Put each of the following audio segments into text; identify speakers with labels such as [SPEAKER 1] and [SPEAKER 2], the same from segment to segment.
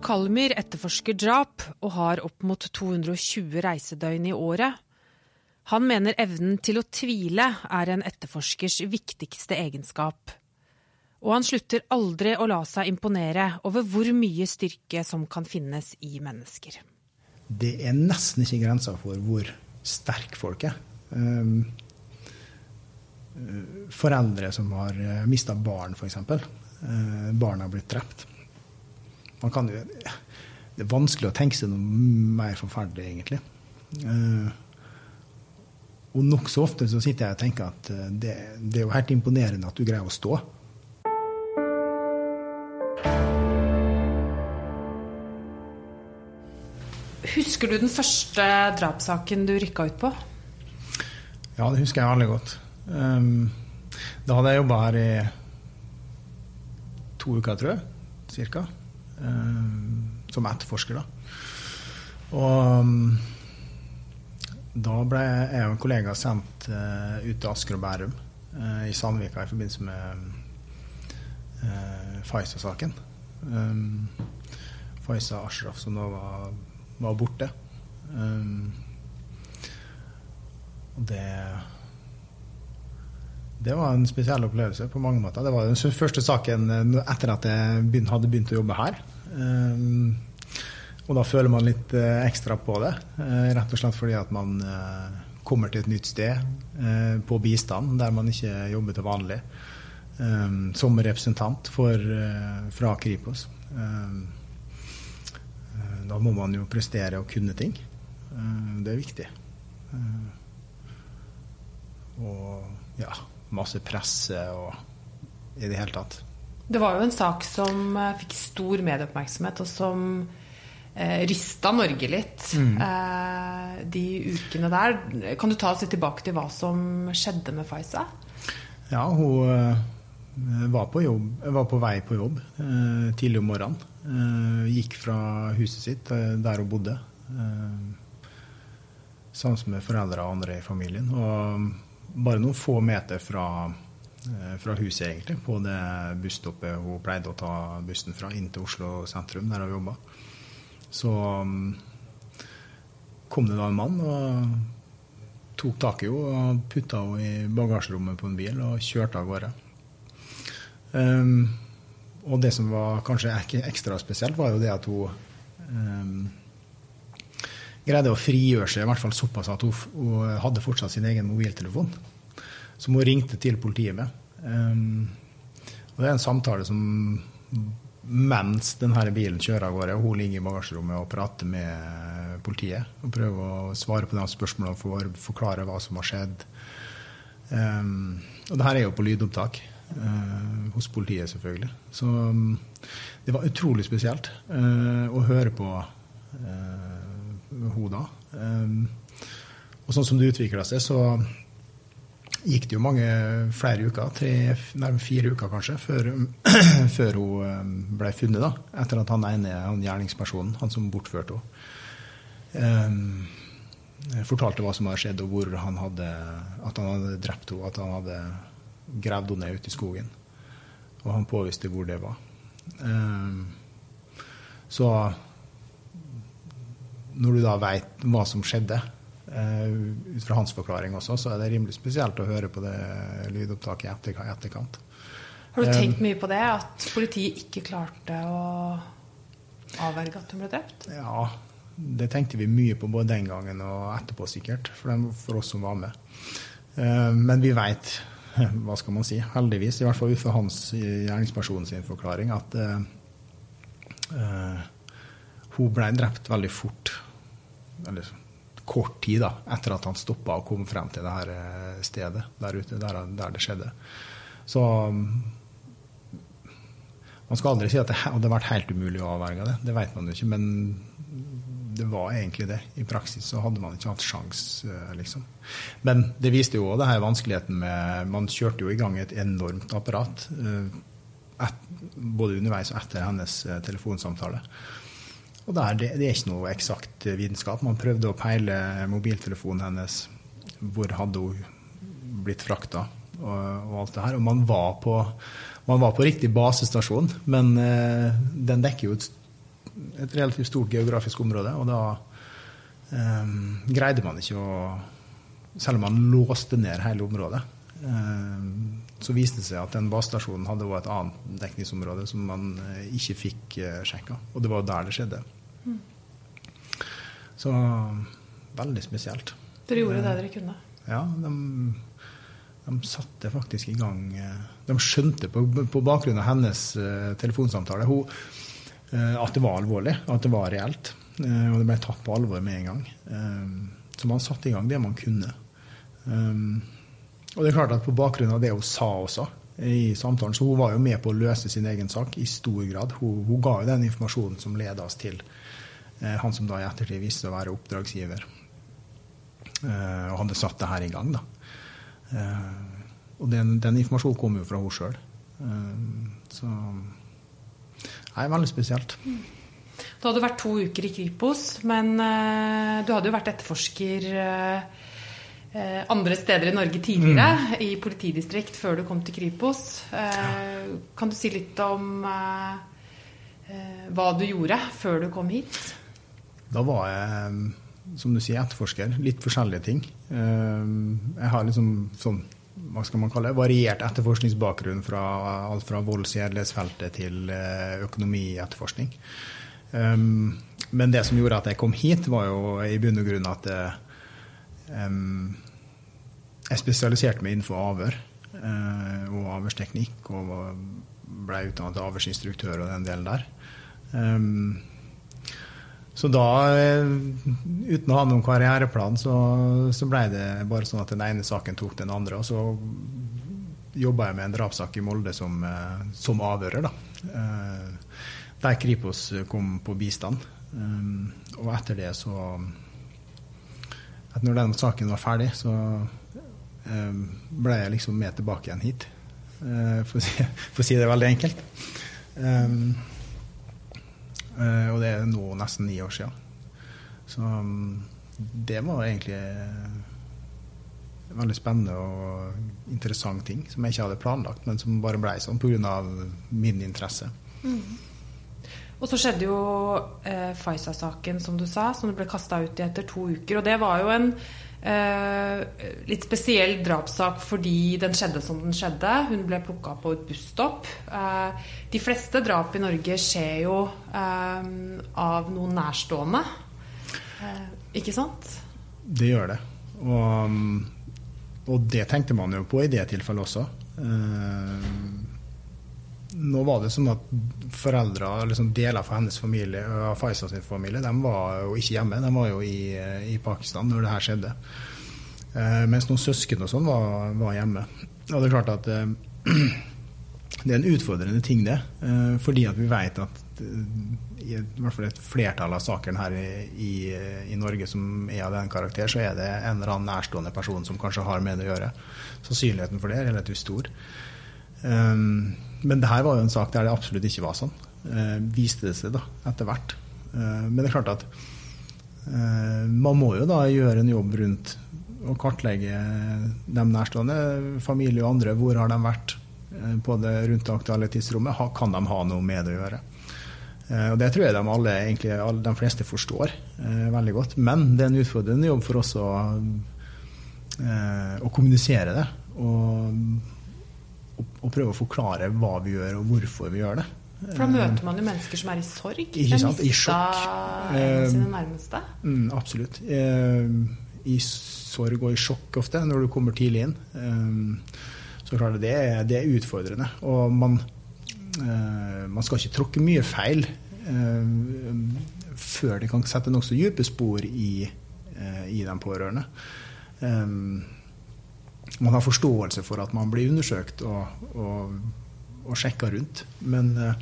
[SPEAKER 1] Kalmyr etterforsker drap og har opp mot 220 reisedøgn i året. Han mener evnen til å tvile er en etterforskers viktigste egenskap. Og han slutter aldri å la seg imponere over hvor mye styrke som kan finnes i mennesker.
[SPEAKER 2] Det er nesten ikke grenser for hvor sterke folk er. Ehm, foreldre som har mista barn, f.eks. Barna barn har blitt drept. Man kan jo, det er vanskelig å tenke seg noe mer forferdelig, egentlig. Uh, og nokså ofte så sitter jeg og tenker at eh, det, det, er jo helt imponerende at du greier å stå.
[SPEAKER 1] Husker du den første drapssaken du rykka ut på?
[SPEAKER 2] Ja, det husker jeg veldig godt. Um, da hadde jeg jobba her i to uker, tror jeg. Cirka. Um, som etterforsker, da. Og um, da ble jeg og en kollega sendt uh, ut til Asker og Bærum uh, i Sandvika i forbindelse med uh, Faiza-saken. Um, Faiza Ashraf, som nå var, var borte. Um, og det det var en spesiell opplevelse på mange måter. Det var den første saken etter at jeg hadde begynt å jobbe her. Um, og da føler man litt eh, ekstra på det. Eh, rett og slett fordi at man eh, kommer til et nytt sted på bistand, der man ikke jobber til vanlig. Som representant for, fra Kripos. Da må man jo prestere og kunne ting. Det er viktig. Og ja, masse presse og i det hele tatt.
[SPEAKER 1] Det var jo en sak som fikk stor medieoppmerksomhet, og som eh, rista Norge litt mm. eh, de ukene der. Kan du ta oss litt tilbake til hva som skjedde med Faiza?
[SPEAKER 2] Ja, hun eh, var, på jobb, var på vei på jobb eh, tidlig om morgenen. Eh, gikk fra huset sitt, eh, der hun bodde, sammen med foreldre og andre i familien. Og bare noen få meter fra fra huset, egentlig, på det busstoppet hun pleide å ta bussen fra inn til Oslo sentrum, der hun jobba. Så um, kom det da en mann og tok tak i henne og putta henne i bagasjerommet på en bil og kjørte av gårde. Um, og det som var kanskje ekstra spesielt, var jo det at hun um, greide å frigjøre seg, i hvert fall såpass at hun, hun, hadde fortsatt sin egen mobiltelefon, som hun ringte til politiet med. Um, og det er en samtale som mens denne bilen kjører av gårde, og hun ligger i bagasjerommet og prater med politiet. Og prøver å svare på de spørsmålene å forklare hva som har skjedd. Um, og det her er jo på lydopptak. Uh, hos politiet, selvfølgelig. Så um, det var utrolig spesielt uh, å høre på uh, hun da. Um, og sånn som det utvikla seg, så gikk det jo mange flere uker, tre, nærmere fire uker kanskje, før, før, hun eh, ble funnet. da, Etter at han ene han gjerningspersonen, han som bortførte henne, eh, fortalte hva som hadde skjedd, og hvor han hadde, at han hadde drept henne. At han hadde gravd henne ned ute i skogen. Og han påviste hvor det var. Eh, så når du da veit hva som skjedde, ut fra hans forklaring også, så er det rimelig spesielt å høre på det lydopptaket i etterkant.
[SPEAKER 1] Har du tenkt eh, mye på det? At politiet ikke klarte å avverge at hun ble drept?
[SPEAKER 2] Ja, det tenkte vi mye på både den gangen og etterpå, sikkert. For, den, for oss som var med. Eh, men vi veit, hva skal man si, heldigvis, i hvert fall ut fra hans gjerningsperson sin forklaring, at uh, hun ble drept veldig fort. Eller kort tid da, etter at han stoppa og kom frem til det her eh, stedet der ute, der, der det skjedde. Så man skal aldri si at det hadde vært helt umulig å avverge det. Det vet man jo ikke. Men det var egentlig det. I praksis så hadde man ikke hatt sjans, eh, liksom. Men det viste jo òg vanskeligheten med Man kjørte jo i gang et enormt apparat. Eh, et, både underveis og etter hennes telefonsamtale. Og der, det, det, er ikke noe eksakt vitenskap. Man prøvde å peile mobiltelefonen hennes. Hvor hadde hun blitt frakta, og, og, alt det her. Og man var på, man var på riktig basestasjon, men eh, den dekker jo et, et relativt stort geografisk område. Og da eh, greide man ikke å Selv om man låste ned hele området, eh, så viste det seg at den basestasjonen hadde også et annet dekningsområde som man eh, ikke fikk eh, sjekka. Og det var der det skjedde. Så veldig spesielt.
[SPEAKER 1] Dere gjorde det dere kunne?
[SPEAKER 2] Ja. de de satte faktisk i gang eh, De skjønte på, på bakgrunn av hennes uh, telefonsamtale hun, uh, at det var alvorlig, at det var reelt. Uh, og det ble tatt på alvor med en gang. så man satte i gang det man kunne. og det er klart at på bakgrunn av det hun sa også i samtalen, så hun var jo med på å løse sin egen sak i stor grad. Hun, hun ga jo den informasjonen som leda oss til han som da i ettertid viste å være oppdragsgiver. og hadde satt det her i gang, da. Eh, og den, den informasjonen kommer jo fra henne sjøl. Eh, så det er veldig spesielt.
[SPEAKER 1] Du hadde vært to uker i Kripos, men uh, du hadde jo vært etterforsker uh, andre steder i Norge tidligere, mm. i politidistrikt, før du kom til Kripos. Kan du si litt om hva du gjorde før du kom hit?
[SPEAKER 2] Da var jeg som du sier, etterforsker. Litt forskjellige ting. Eh, jeg har liksom sånn hva skal man kalle det, variert etterforskningsbakgrunn fra alt fra volds- og sedelighetsfeltet til eh, økonomietterforskning. Men det som gjorde at jeg kom hit, var jo i bunn og grunn at jeg spesialiserte meg innenfor avhør uh, og avhørsteknikk, og ble utdannet avhørsinstruktør og den delen der. Så da, eh, uten å ha noen karriereplan, så, så ble det bare sånn at den ene saken tok den andre. Og så jobba jeg med en drapssak i Molde som, eh, som avhører, da. Eh, der Kripos kom på bistand. Og etter det så at Når den saken var ferdig, så ble jeg liksom med tilbake igjen hit. For å si, for å si det veldig enkelt. Eh, og det er nå nesten ni år siden. Så mm, det var egentlig en veldig spennende og interessant ting som jeg ikke hadde planlagt, men som bare blei sånn pga. min interesse. Mm.
[SPEAKER 1] Og så skjedde jo eh, Faisa-saken, som du sa, som du ble kasta ut i etter to uker. Og det var jo en Eh, litt spesiell drapssak fordi den skjedde som den skjedde. Hun ble plukka på et busstopp. Eh, de fleste drap i Norge skjer jo eh, av noen nærstående. Eh, ikke sant?
[SPEAKER 2] Det gjør det. Og, og, det tenkte man jo på i det tilfellet også. Eh, nå var det sånn at foreldre, liksom deler av hennes familie, Faisa sin familie, de var jo ikke hjemme. De var jo i, i Pakistan når det her skjedde. Eh, mens noen søsken og sånn var, var, hjemme. Og det er klart at eh, det er en utfordrende ting, det. Eh, fordi at vi vet at eh, i hvert fall et flertall av sakene her i, i, i, Norge som er av den karakter, så er det en eller annen nærstående person som kanskje har med det å gjøre. Sannsynligheten for det er relativt stor. Um, men det her var jo en sak der det absolutt ikke var sånn. Eh, viste det seg da, etter hvert. Eh, men det er klart at eh, man må jo da gjøre en jobb rundt å kartlegge de nærstående, familie og andre. Hvor har de vært eh, på det rundt det aktuelle tidsrommet? Kan de ha noe med det å gjøre? Eh, og Det tror jeg de, alle, egentlig, alle, de fleste forstår eh, veldig godt. Men det er en utfordrende jobb for oss å, å kommunisere det. Og og prøve å forklare hva vi gjør, og hvorfor vi gjør det.
[SPEAKER 1] For da møter man jo mennesker som er i sorg.
[SPEAKER 2] Ikke sant? I sjokk.
[SPEAKER 1] Sine nærmeste.
[SPEAKER 2] Mm, absolutt. Eh, I sorg og i sjokk ofte, når du kommer tidlig inn. Eh, så klart det det er utfordrende. Og man, eh, man skal ikke tråkke mye feil før det kan sette nokså dype spor i, i den pårørende. Man har forståelse for at man blir undersøkt og, og, og sjekka rundt. Men, eh,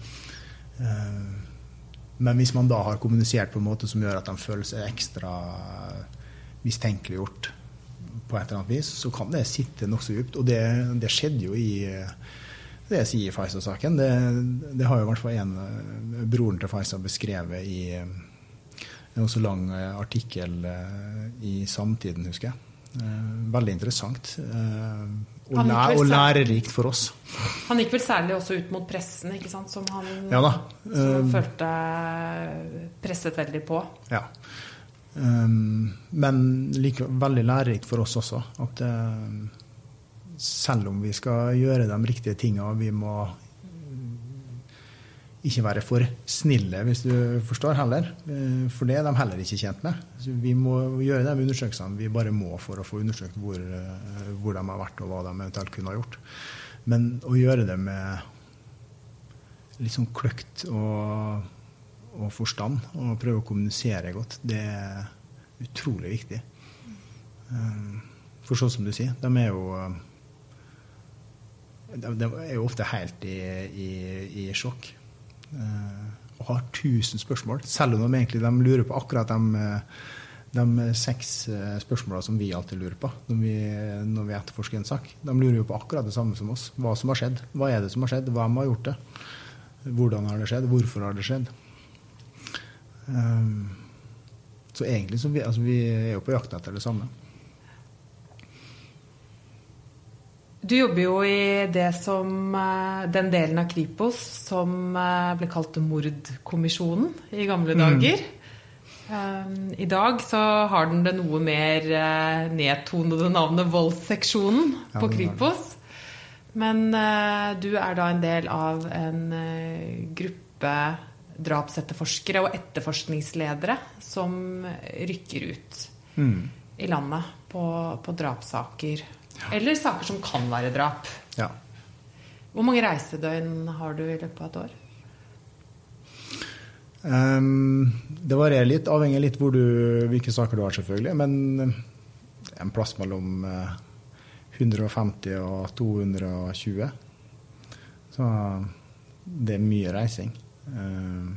[SPEAKER 2] men, hvis man da har kommunisert på en måte som gjør at de føler seg ekstra mistenkeliggjort på et eller annet vis, så kan det sitte nokså dypt. Og det, det, skjedde jo i det jeg sier i Faisa-saken. Det, det, har jo i hvert fall en, broren til Faisa beskrevet i en også lang artikkel i Samtiden, husker jeg. Veldig interessant. Og, læ og, lærerikt for oss.
[SPEAKER 1] Han gikk vel særlig også ut mot pressen, ikke sant? som han
[SPEAKER 2] ja
[SPEAKER 1] som han følte presset veldig på.
[SPEAKER 2] Ja. Men like, veldig lærerikt for oss også. At selv om vi skal gjøre de riktige tinga, vi må ikke være for snille, hvis du forstår, heller. Eh, for det er de heller ikke tjent med. Så vi må gjøre de undersøkelsene vi bare må for å få undersøkt hvor, eh, hvor, de har vært, og hva de eventuelt kunne ha gjort. Men å gjøre det med litt sånn kløkt og, og forstand, og prøve å kommunisere godt, det er utrolig viktig. Eh, for sånn som du sier, de er jo de er jo ofte helt i, i, i sjokk og har tusen spørsmål, selv om de egentlig de lurer på akkurat de, de seks spørsmåla spørsmålene som vi alltid lurer på når vi, når vi etterforsker en sak. De lurer jo på akkurat det samme som oss. Hva som har skjedd. Hva er det som har skjedd? Hvem har gjort det? Hvordan har det skjedd? Hvorfor har det skjedd? Um, så egentlig så vi, altså vi er jo på jakt etter det samme.
[SPEAKER 1] Du jobber jo i det som, eh, den delen av Kripos som eh, ble kalt Mordkommisjonen i gamle mm. dager. Mm. I dag så har den det noe mer nedtonede navnet Voldsseksjonen ja, på Kripos. Men du er da en del av en gruppe drapsetterforskere og etterforskningsledere som rykker ut mm. i landet på, på drapssaker eller saker som kan være drap.
[SPEAKER 2] Ja.
[SPEAKER 1] Hvor mange reisedøgn har du i løpet av et år?
[SPEAKER 2] Um, det varierer litt, avhengig litt hvor du, hvilke saker du har, selvfølgelig. Men en plass mellom 150 eh, og 220. Så det er mye reising. Um,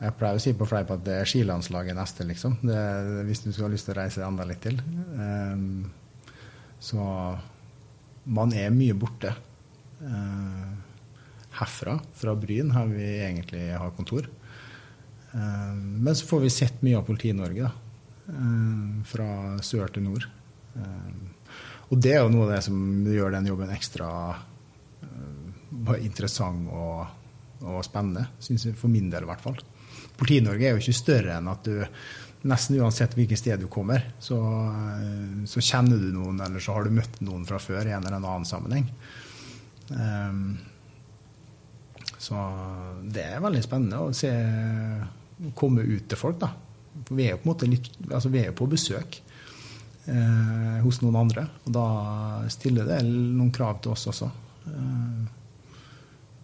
[SPEAKER 2] jeg pleier å si på fleip at det er skilandslaget neste, liksom. Det, hvis du skal ha lyst til å reise enda litt til. Um, så man er mye borte. Eh, herfra, fra Bryn, her vi egentlig har kontor. Eh, men så får vi sett mye av Politi-Norge, eh, fra sør til nord. Og det er jo noe av det som gjør den jobben ekstra interessant og, og spennende, jeg, for min del i hvert fall. Politi-Norge er jo ikke større enn at du nesten uansett hvilket sted du kommer, så, så, kjenner du noen, eller så har du møtt noen fra før i en eller annen sammenheng. Um, så det er veldig spennende å se komme ut til folk, da. Vi er jo på litt, altså vi er på besøk eh, hos noen andre, og da stiller det noen krav til oss også. Eh,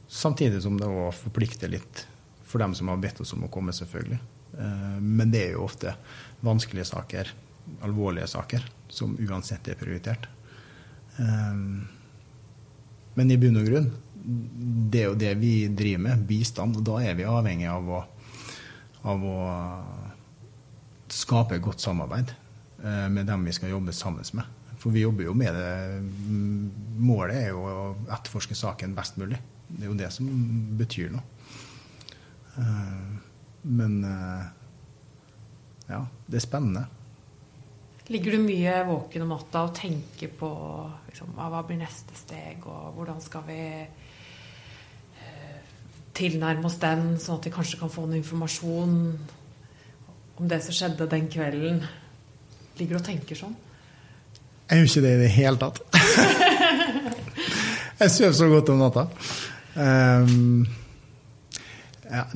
[SPEAKER 2] samtidig som det òg forplikter litt for dem som har bedt oss om å komme, selvfølgelig. Eh, men det er jo ofte vanskelige saker, alvorlige saker, som uansett er prioritert. Eh, men i bunn og grunn, det er jo det vi driver med, bistand. Og da er vi avhengig av å, av å skape godt samarbeid eh, med dem vi skal jobbe sammen med. For vi jobber jo med det Målet er jo å etterforske saken best mulig. Det er jo det som betyr noe. Men eh, ja, det er spennende.
[SPEAKER 1] Ligger du mye våken om natta og tenker på liksom, hva blir neste steg, og hvordan skal vi eh, tilnærme oss den, sånn at vi kanskje kan få noe informasjon om det som skjedde den kvelden? Ligger du og tenker sånn?
[SPEAKER 2] Jeg gjør ikke det i det hele tatt. jeg sover så godt om natta. Um,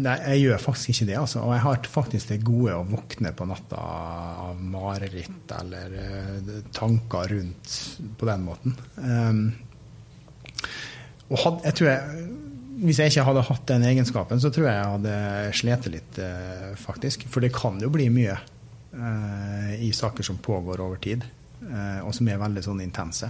[SPEAKER 2] nei, jeg gjør faktisk ikke det. Altså. Og jeg har faktisk det gode å våkne på natta av mareritt eller uh, tanker rundt på den måten. Um, og had, jeg tror jeg, hvis jeg ikke hadde hatt den egenskapen, så tror jeg jeg hadde slitt litt, uh, faktisk. For det kan jo bli mye uh, i saker som pågår over tid, og som er veldig sånn intense.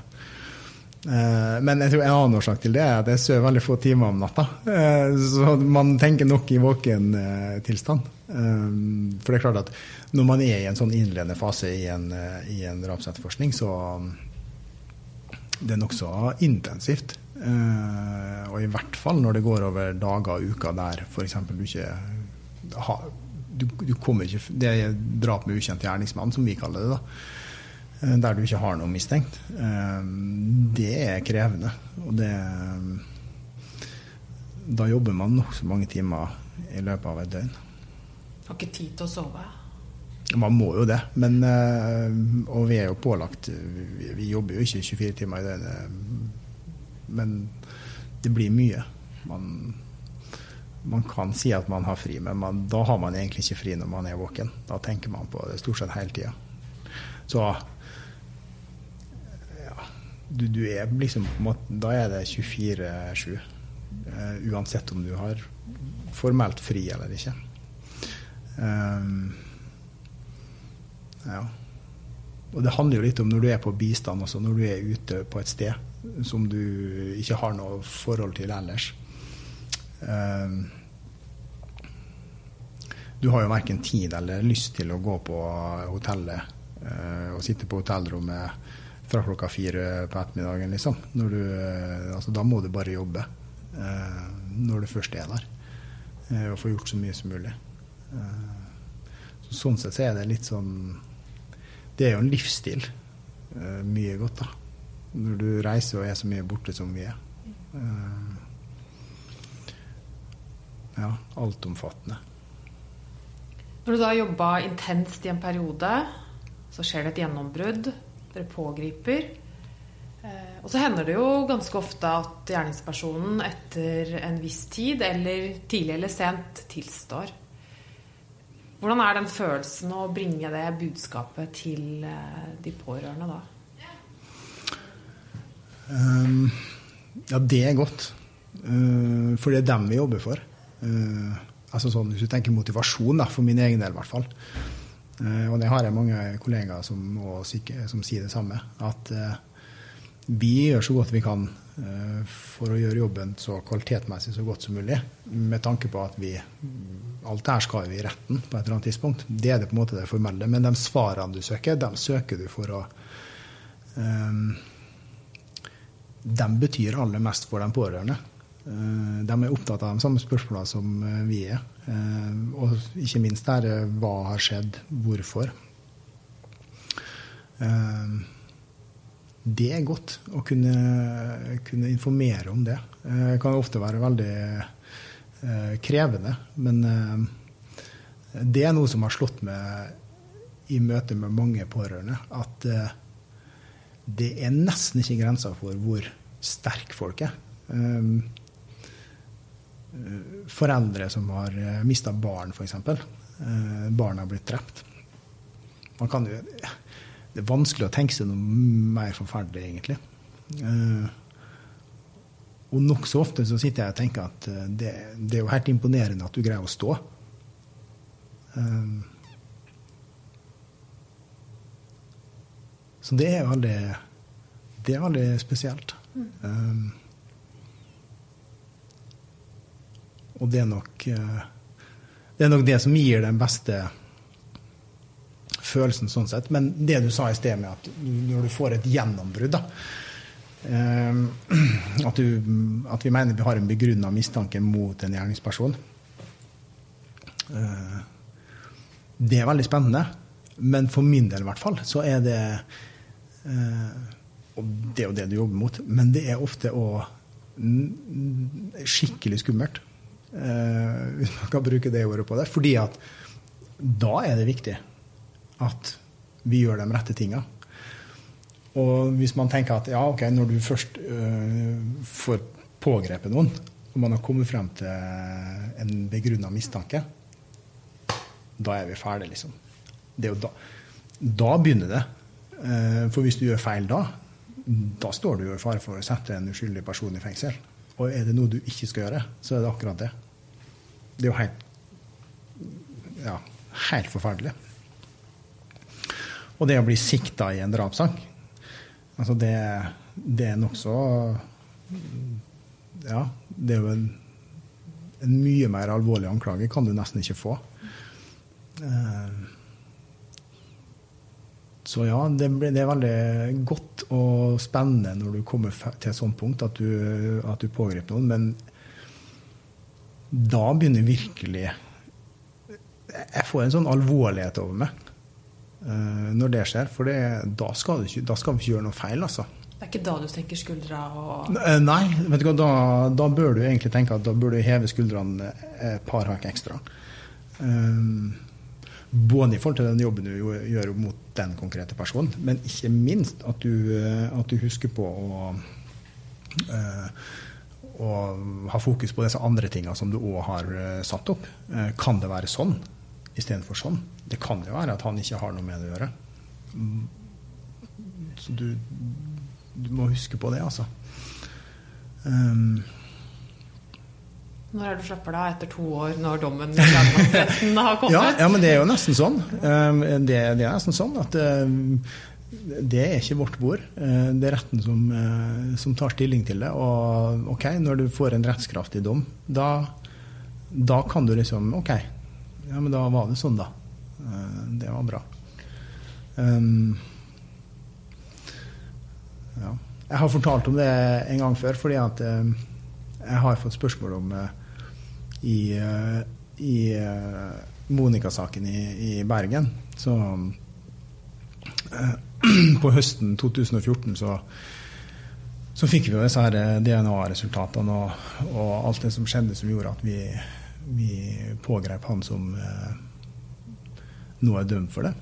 [SPEAKER 2] Eh, men jeg tror en annen årsak til det er at jeg sover veldig få timer om natta. Eh, så man tenker nok i våken eh, tilstand. For det er klart at når man er i en sånn innledende fase i en, i en drapsetterforskning, så det er nokså intensivt. Og i hvert fall når det går over dager og uker der f.eks. du ikke har du, du, kommer ikke, Det er drap med ukjent gjerningsmann, som vi kaller det. da der du ikke har noe mistenkt, det er krevende. Og det Da jobber man nokså mange timer i løpet av et døgn.
[SPEAKER 1] Har ikke tid til å sove?
[SPEAKER 2] Man må jo det. Men, og vi er jo pålagt Vi jobber jo ikke 24 timer i døgnet. Men det blir mye. Man man kan si at man har fri, men man, da har man egentlig ikke fri når man er våken. Da tenker man på det stort sett hele tida. Så du, du, er liksom Da er det 24-7. Uh, eh, uansett om du har formelt fri eller ikke. Um, ja. Og det handler jo litt om når du er på bistand også, når du er ute på et sted som du ikke har noe forhold til ellers. Um, du har jo verken tid eller lyst til å gå på hotellet uh, og sitte på hotellrommet fra klokka fire på ettermiddagen, liksom. Du, uh, altså, da må du bare jobbe eh, når du først er der, og få gjort så mye som mulig. Så, sånn sett så er det litt sånn Det er jo en livsstil. mye godt, da. Når du reiser og er så mye borte som vi er. Uh, ja, altomfattende.
[SPEAKER 1] Når du da jobba intenst i en periode, så skjer det et gjennombrudd. Dere pågriper. Eh, og så hender det jo ganske ofte at gjerningspersonen etter en viss tid, eller tidlig eller sent, tilstår. Hvordan er den følelsen å bringe det budskapet til eh, de pårørende da?
[SPEAKER 2] Um, ja, det er godt. Uh, for det er dem vi jobber for. Uh, altså sånn, Hvis du tenker motivasjon, da, for min egen del i hvert fall. Uh, og det har jeg mange kollegaer som, som sier det samme. At uh, vi gjør så godt vi kan for å gjøre jobben så kvalitetmessig så godt som mulig. Med tanke på at vi Alt det her skal vi i retten på et eller annet tidspunkt. Det er det på en måte det formelle. Men de svarene du søker, dem søker du for å um, De betyr aller mest for de pårørende. Eh, de er opptatt av de samme spørsmålene som eh, vi er. Eh, og ikke minst der hva har skjedd, hvorfor. Det er godt å kunne, kunne informere om det. Det kan ofte være veldig krevende, men det er noe som har slått meg i møte med mange pårørende, at det er nesten ikke grenser for hvor sterke folk er. Eh, foreldre som har eh, mista barn, f.eks. Barna barn har blitt drept. Man kan jo, det er vanskelig å tenke seg noe mer forferdelig, egentlig. Og nokså ofte så sitter jeg og tenker at det, det, er jo helt imponerende at du greier å stå. Så det er veldig, det er veldig spesielt. Mm. Og det er nok eh, det er nok det som gir den beste følelsen sånn sett. Men det du sa i sted med at når du får et gjennombrudd, da eh, at, du, at, vi mener vi har en begrunna mistanke mot en gjerningsperson eh, Det er veldig spennende. Men for min del i hvert fall så er det Og det er jo det du jobber mot, men det er ofte òg skikkelig skummelt. Uh, hvis man kan bruke det ordet på det. Fordi at da er det viktig at vi gjør de rette tinga. Og hvis man tenker at ja, ok, når du først uh, får pågrepet noen, og man har kommet frem til en begrunna mistanke, da er vi ferdige, liksom. Da, da begynner det. Uh, for hvis du gjør feil da, da står du jo i fare for å sette en uskyldig person i fengsel. Og er det noe du ikke skal gjøre, så er det akkurat det. Det er jo helt ja, helt forferdelig. Og det å bli sikta i en drapssak, altså det, det er nokså Ja, det er jo en, en, mye mer alvorlig anklage kan du nesten ikke få. Uh, så ja, det, det, er veldig godt og spennende når du kommer til et sånt punkt at du, at du pågriper noen. Men da begynner virkelig Jeg får en sånn alvorlighet over meg. uh, når det skjer. For det, da, skal ikke, da, skal vi ikke gjøre noe feil, altså.
[SPEAKER 1] Det er ikke da du senker skuldra og
[SPEAKER 2] Eh, Nei, vet du hva, da, da bør du egentlig tenke at da bør du heve skuldrene et par hakk ekstra. Um, både i forhold til den jobben du gjør mot den konkrete personen, men ikke minst at du, eh, at du husker på å, å ha fokus på disse andre tingene som du òg har eh, satt opp. Kan det være sånn istedenfor sånn? Det kan jo være at han ikke har noe med det å gjøre. Mm. Så du, du må huske på det, altså. Um,
[SPEAKER 1] Når er du slipper da? Etter to år, når dommen i lagmannsretten har kommet?
[SPEAKER 2] ja, ja, men det er jo nesten sånn. Um, det, det er nesten sånn at um, det er ikke vårt bord. Uh, det er retten som, uh, som tar stilling til det. Og ok, når du får en rettskraftig dom, da, da kan du liksom Ok, ja, men da var det sånn, da. Det var bra. Um, ja. Jeg har fortalt om det en gang før, fordi at jeg har fått spørsmål om uh, i, uh, i uh, Monica-saken i, i Bergen. Så uh, på høsten 2014 så, så fikk vi jo disse DNA-resultatene og, og alt det som skjedde som gjorde at vi, vi pågrep han som nå er dømt for det.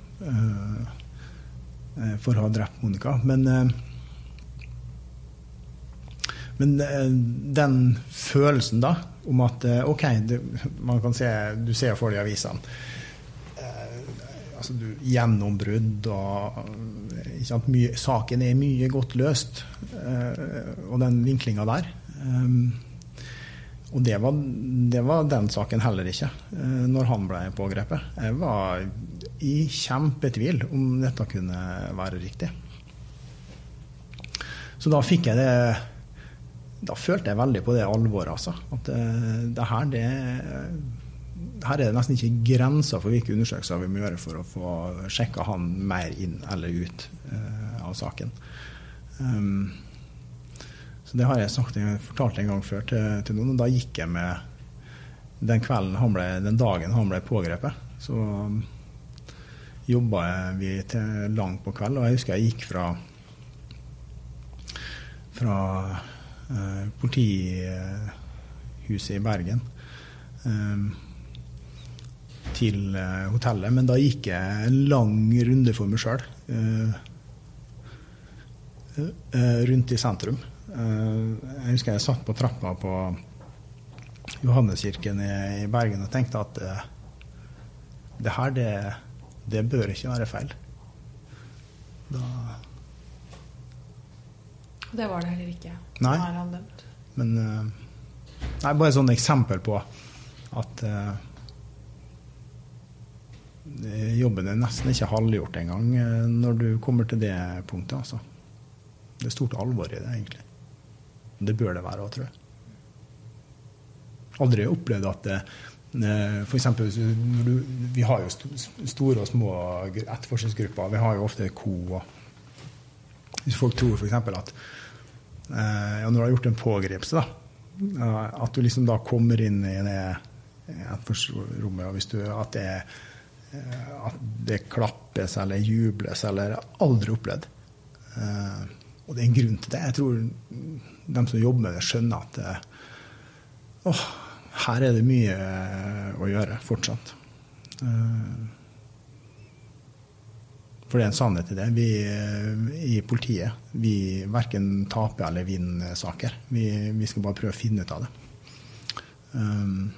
[SPEAKER 2] for å ha drept Monica. Men men eh, den følelsen da, om at eh, OK, det, man kan se, du ser for deg avisene eh, altså Gjennombrudd og mye, Saken er mye godt løst. og den vinklinga der. Og det var, det var den saken heller ikke, når han ble pågrepet. Jeg var i kjempetvil om dette kunne være riktig. Så da fikk jeg det da følte jeg veldig på det alvoret, altså. At det, det her, det her er det nesten ikke grenser for hvilke undersøkelser vi må gjøre for å få sjekka han mer inn eller ut uh, av saken. Um, så det har jeg sagt, jeg fortalt en gang før til, til noen, og da gikk jeg med den kvelden han ble, den dagen han ble pågrepet. Så um, jobba vi til langt på kveld, og jeg husker jeg gikk fra fra politihuset i Bergen um, til uh, hotellet. Men da gikk jeg en lang runde for meg sjøl rundt i sentrum. jeg husker jeg satt på trappa på Johanneskirken i Bergen og tenkte at det her, det, det bør ikke være feil. Da
[SPEAKER 1] Det var det heller ikke.
[SPEAKER 2] Nei.
[SPEAKER 1] Nå er han dømt.
[SPEAKER 2] Men uh, Nei, bare et sånt eksempel på at uh, jobben er nesten ikke halvgjort engang uh, når du kommer til det punktet. Altså. Det er stort alvor i det, egentlig. Det bør det være òg, tror jeg. Aldri opplevd at det eksempel, Vi har jo store og små etterforskningsgrupper. Vi har jo ofte ko. Hvis folk tror f.eks. at ja, når du har gjort en pågripelse, da, at du liksom da kommer inn i det rommet og hvis du, at det, at det klappes eller jubles eller aldri opplevd. Og det er en grunn til det. Jeg tror de som jobber med det, skjønner at åh, her er det mye å gjøre fortsatt. For det er en sannhet i det. Vi i politiet vi verken taper eller vinner saker. Vi, vi, skal bare prøve å finne ut av det. Um,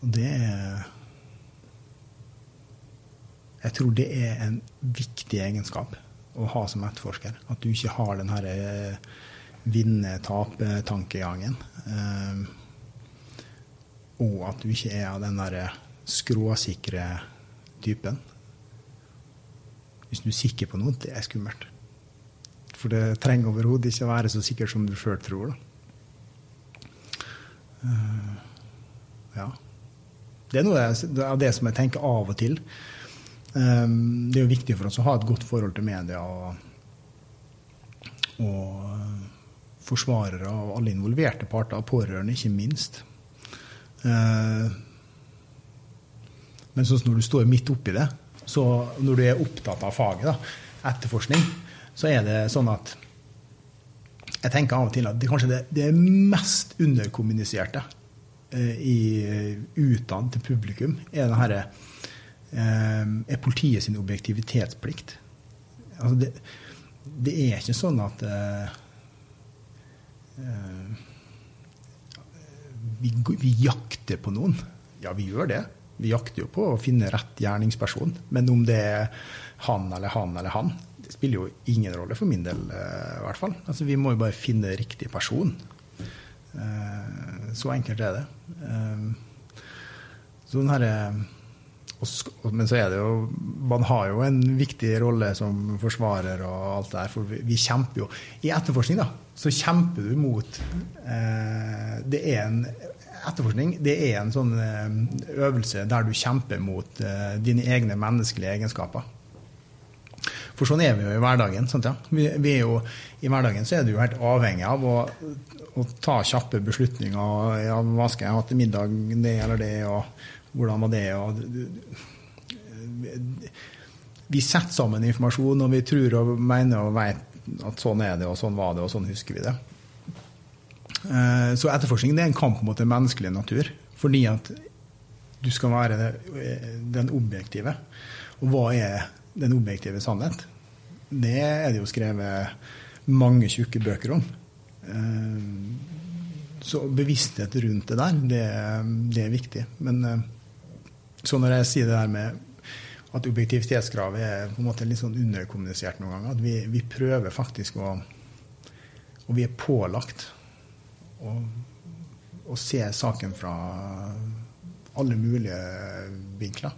[SPEAKER 2] og det er Jeg tror det er en viktig egenskap å ha som etterforsker. At du ikke har den her vinne-tape-tankegangen. Um, og at du ikke er av den derre skråsikre typen. Hvis du er sikker på noe, det er skummelt. For det trenger overhodet ikke være så sikkert som du sjøl tror. Uh, ja. Det er noe av det som jeg tenker av og til. Um, det er jo viktig for oss å ha et godt forhold til media og, og forsvarere og alle involverte parter, pårørende ikke minst. Uh, Men sånn når du står midt oppi det, så når du er opptatt av faget, da, etterforskning, så er det sånn at jeg tenker av og til at det kanskje det, det mest underkommuniserte eh, i utdannet til publikum, er den herre eh, er politiet sin objektivitetsplikt. Altså det, det, er ikke sånn at eh, eh vi, vi, jakter på noen. Ja, vi gjør det. Vi jakter jo på å finne rett gjerningsperson. Men om det er han eller han eller han, det spiller jo ingen rolle for min del, eh, i hvert fall. Altså, vi må jo bare finne riktig person. Eh, så enkelt er det. Så den herre men så er det jo Man har jo en viktig rolle som forsvarer og alt det der, for vi, kjemper jo I etterforskning, da, så kjemper du mot eh, Det er en etterforskning det er en sånn øvelse der du kjemper mot eh, dine egne menneskelige egenskaper. For sånn er vi jo i hverdagen. Sant, ja? vi, vi jo, I hverdagen så er du jo helt avhengig av å, å ta kjappe beslutninger. Ja, hva skal jeg ha til middag, det eller det, og hvordan var det? Og, vi setter sammen informasjon, og vi tror og mener og vet at sånn er det, og sånn var det, og sånn husker vi det. Eh, så etterforskning det er en kamp mot den menneskelige natur. Fordi at du skal være den objektive. Og hva er den objektive sannhet? Det er det jo skrevet mange tjukke bøker om. Eh, så bevissthet rundt det der, det, det er viktig. Men eh, så når jeg sier det der med at objektivitetskravet er på en måte litt sånn underkommunisert noen ganger, at vi, vi prøver faktisk å Og vi er pålagt å, å se saken fra alle mulige vinkler.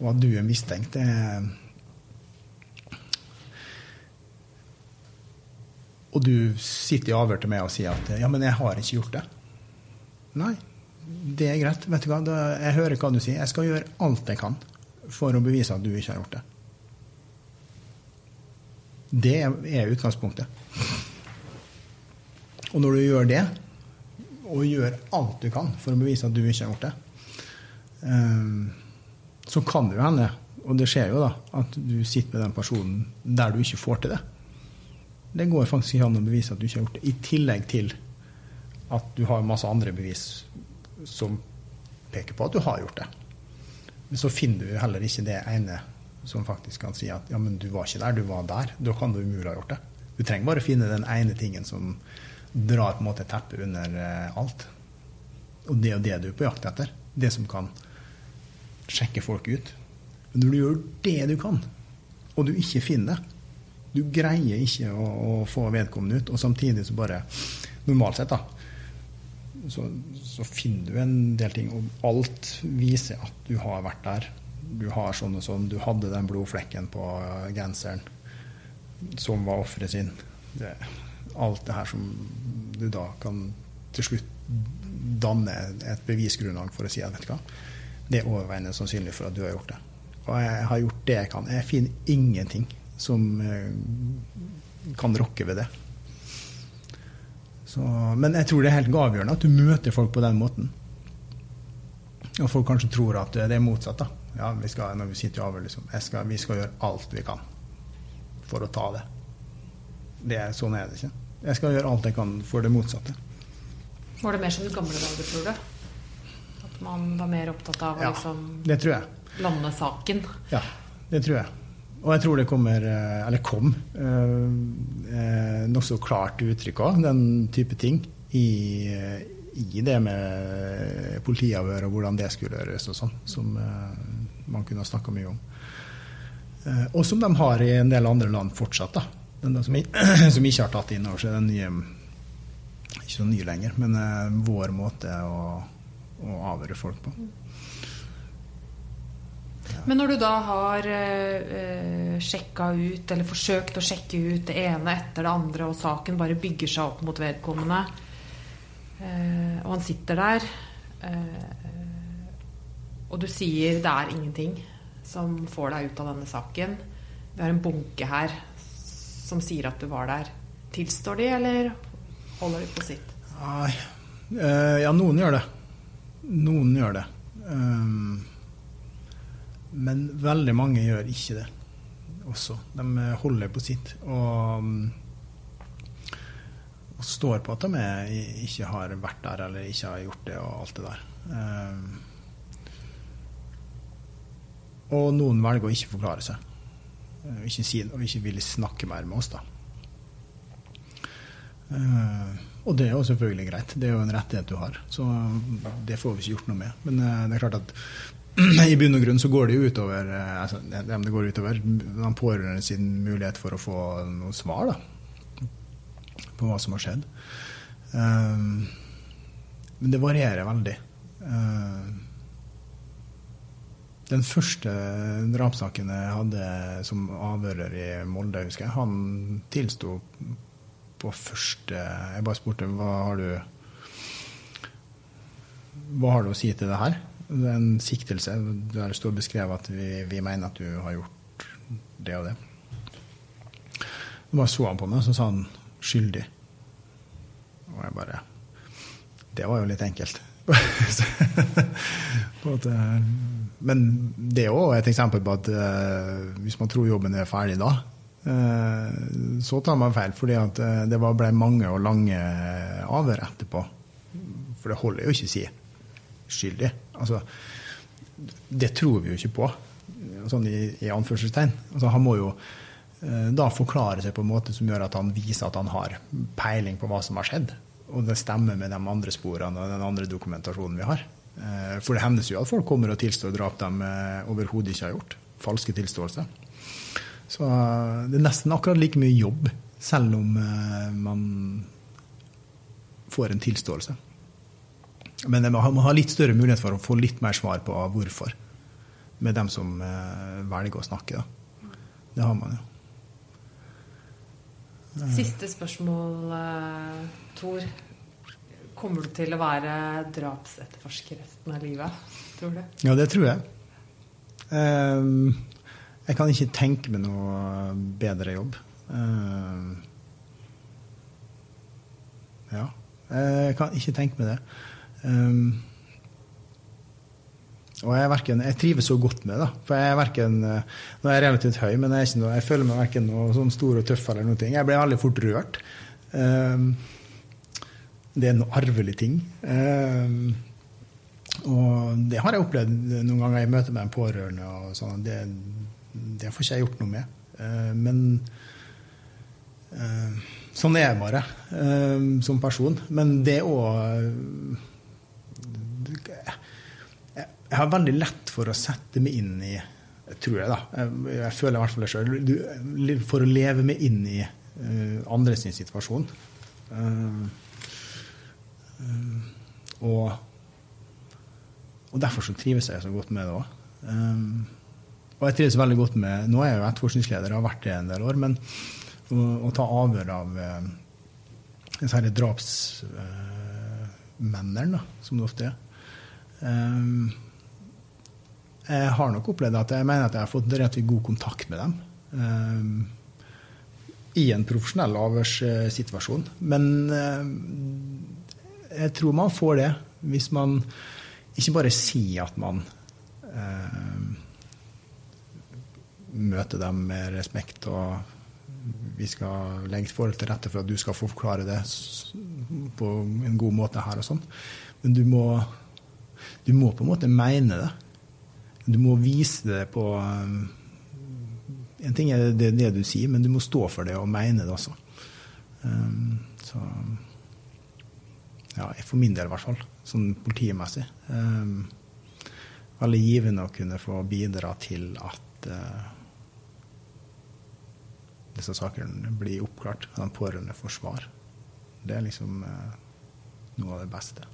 [SPEAKER 2] Og at du er mistenkt, det Og du sitter i avhør til meg og sier at 'ja, men jeg har ikke gjort det'. Nei, det er greit. Vet du hva? Jeg hører hva du sier. Jeg skal gjøre alt jeg kan for å bevise at du ikke har gjort det. Det er utgangspunktet. Og når du gjør det, og gjør alt du kan for å bevise at du ikke har gjort det, eh, så kan det jo hende, og det skjer jo da, at du sitter med den personen der du ikke får til det. Det går faktisk ikke an å bevise at du ikke har gjort det. I tillegg til at du har masse andre bevis som peker på at du har gjort det. Men så finner du heller ikke det ene som faktisk kan si at ja, men du var ikke der, du var der. Da kan du umulig ha gjort det. Du trenger bare å finne den ene tingen som drar på en måte teppet under eh, alt. Og det er jo det du er på jakt etter. Det som kan sjekke folk ut. Men når du gjør det du kan, og du ikke finner det Du greier ikke å, å få vedkommende ut, og samtidig så bare Normalt sett, da, så, så, finner du en del ting, og alt viser at du har vært der. Du har sånn og sånn. Du hadde den blodflekken på genseren som var offeret sin. Det, alt det her som du da kan til slutt danne et bevisgrunnlag for å si at vet du hva, det er overveiende sannsynlig for at du har gjort det. Og jeg har gjort det jeg kan. Jeg finner ingenting som eh, kan rokke ved det. Så, men jeg tror det er helt avgjørende at du møter folk på den måten. Og folk kanskje tror at det er motsatt. da. Ja, vi skal, når vi sitter i avhør, liksom, skal, vi skal gjøre alt vi kan for å ta det. Det. Sånn er det ikke. Jeg skal gjøre alt jeg kan for det motsatte.
[SPEAKER 1] Var det mer som i gamle dager, tror du? At man var mer opptatt av å
[SPEAKER 2] ja,
[SPEAKER 1] liksom
[SPEAKER 2] det tror jeg.
[SPEAKER 1] lande saken?
[SPEAKER 2] Ja, det tror jeg. Og jeg tror det kommer, eh, eller kom, eh, eh, nokså klart uttrykk av den type ting i, i det med politiavhør og hvordan det skulle gjøres og sånn, som man kunne ha snakka mye om. Og som de har i en del andre land fortsatt. da den som, som, ikke har tatt inn over seg den nye Ikke så ny lenger, men uh, vår måte å, å avhøre folk på.
[SPEAKER 1] Men når du da har uh, eh, sjekka ut, eller forsøkt å sjekke ut det ene etter det andre, og saken bare bygger seg opp mot vedkommende, eh, og han sitter der, eh, og du sier det er ingenting som får deg ut av denne saken Vi har en bunke her som sier at du var der, tilstår de, eller holder de på sitt?
[SPEAKER 2] Nei, uh, ja, noen gjør det. Noen gjør det. Um, Men veldig mange gjør ikke det også. De holder på sitt. Og, og står på at de ikke har vært der eller ikke har gjort det og alt det der. Um, og noen velger å ikke forklare seg. Og ikke, si, og ikke ville snakke mer med oss, da. Uh, og det er jo selvfølgelig greit. Det er jo en rettighet du har. Så det får vi ikke gjort noe med. Men uh, det er klart at i bunn og grunn så går det jo utover uh, altså, det går utover de pårørende sin mulighet for å få noe svar da, på hva som har skjedd. men det varierer veldig. Den første drapssaken jeg hadde som avhører i Molde, husker jeg, han tilsto på første Jeg bare spurte hva har du Hva har du å si til det her? Det er en siktelse der det står beskrevet at vi, vi, mener at du har gjort det og det. Så bare så han på meg, så sa han 'skyldig'. Og jeg bare Det var jo litt enkelt. Men det er òg et eksempel på at uh, hvis man tror jobben er ferdig da, uh, så tar man feil. fordi uh, det ble mange og lange avhør etterpå. For det holder jo ikke å si skyldig. Altså, det tror vi jo ikke på, sånn i, i anførselstegn. Altså, han må jo da forklare seg på en måte som gjør at han viser at han har peiling på hva som har skjedd og det stemmer med de andre sporene og den andre dokumentasjonen vi har. Eh, for det hevnes jo at folk kommer og tilstår drap de eh, overhodet ikke har gjort. Falske tilståelser. Så eh, det er nesten akkurat like mye jobb, selv om man får en tilståelse. Men man har litt større mulighet for å få litt mer svar på hvorfor, med dem som velger å snakke. Da. Det har man jo.
[SPEAKER 1] Siste spørsmål, Tor. Kommer du til å være drapsetterforsker resten av livet, tror du?
[SPEAKER 2] Ja, det tror jeg. Ehm, jeg kan ikke tenke meg noe bedre jobb. Ehm, ja. Jeg kan ikke tenke meg det. Ehm, og jeg, verken, jeg, trives så godt med det. For jeg er verken, Nå er jeg relativt høy, men jeg, noe, jeg føler meg verken noe sånn stor og tøff eller noe. Jeg blir veldig fort rørt. Um, det er en arvelig ting. Uh, og det har jeg opplevd noen ganger i møte med en pårørende. og sånn, det, det, får ikke jeg gjort noe med. Uh, men uh, sånn er jeg bare som person. Men det òg Jeg har veldig lett for å sette meg inn i Tror jeg, da. Jeg, føler i hvert fall det sjøl. For å leve meg inn i andres situasjon. Uh, Um, og, og, derfor så trives jeg så godt med det òg. Um, og jeg trives veldig godt med Nå er jeg jo etterforskningsleder, har vært det en del år. Men å, å ta avhør av uh, disse drapsmennene, uh, som det ofte er um, Jeg har nok opplevd at jeg mener at jeg har fått relativt god kontakt med dem. Um, I en profesjonell avhørssituasjon. Men jeg tror man får det hvis man ikke bare sier at man eh, møter dem med respekt og vi skal legge forhold til rette for at du skal forklare det på en god måte her og sånn. Men du må, du må på en måte mene det. Du må vise det på eh, En ting er det, det du sier, men du må stå for det og mene det også. Um, så ja, for min del i hvert fall, sånn politimessig. Um, veldig givende å kunne få bidra til at uh, disse sakene blir oppklart, at de pårørende får svar. Det er liksom uh, noe av det beste.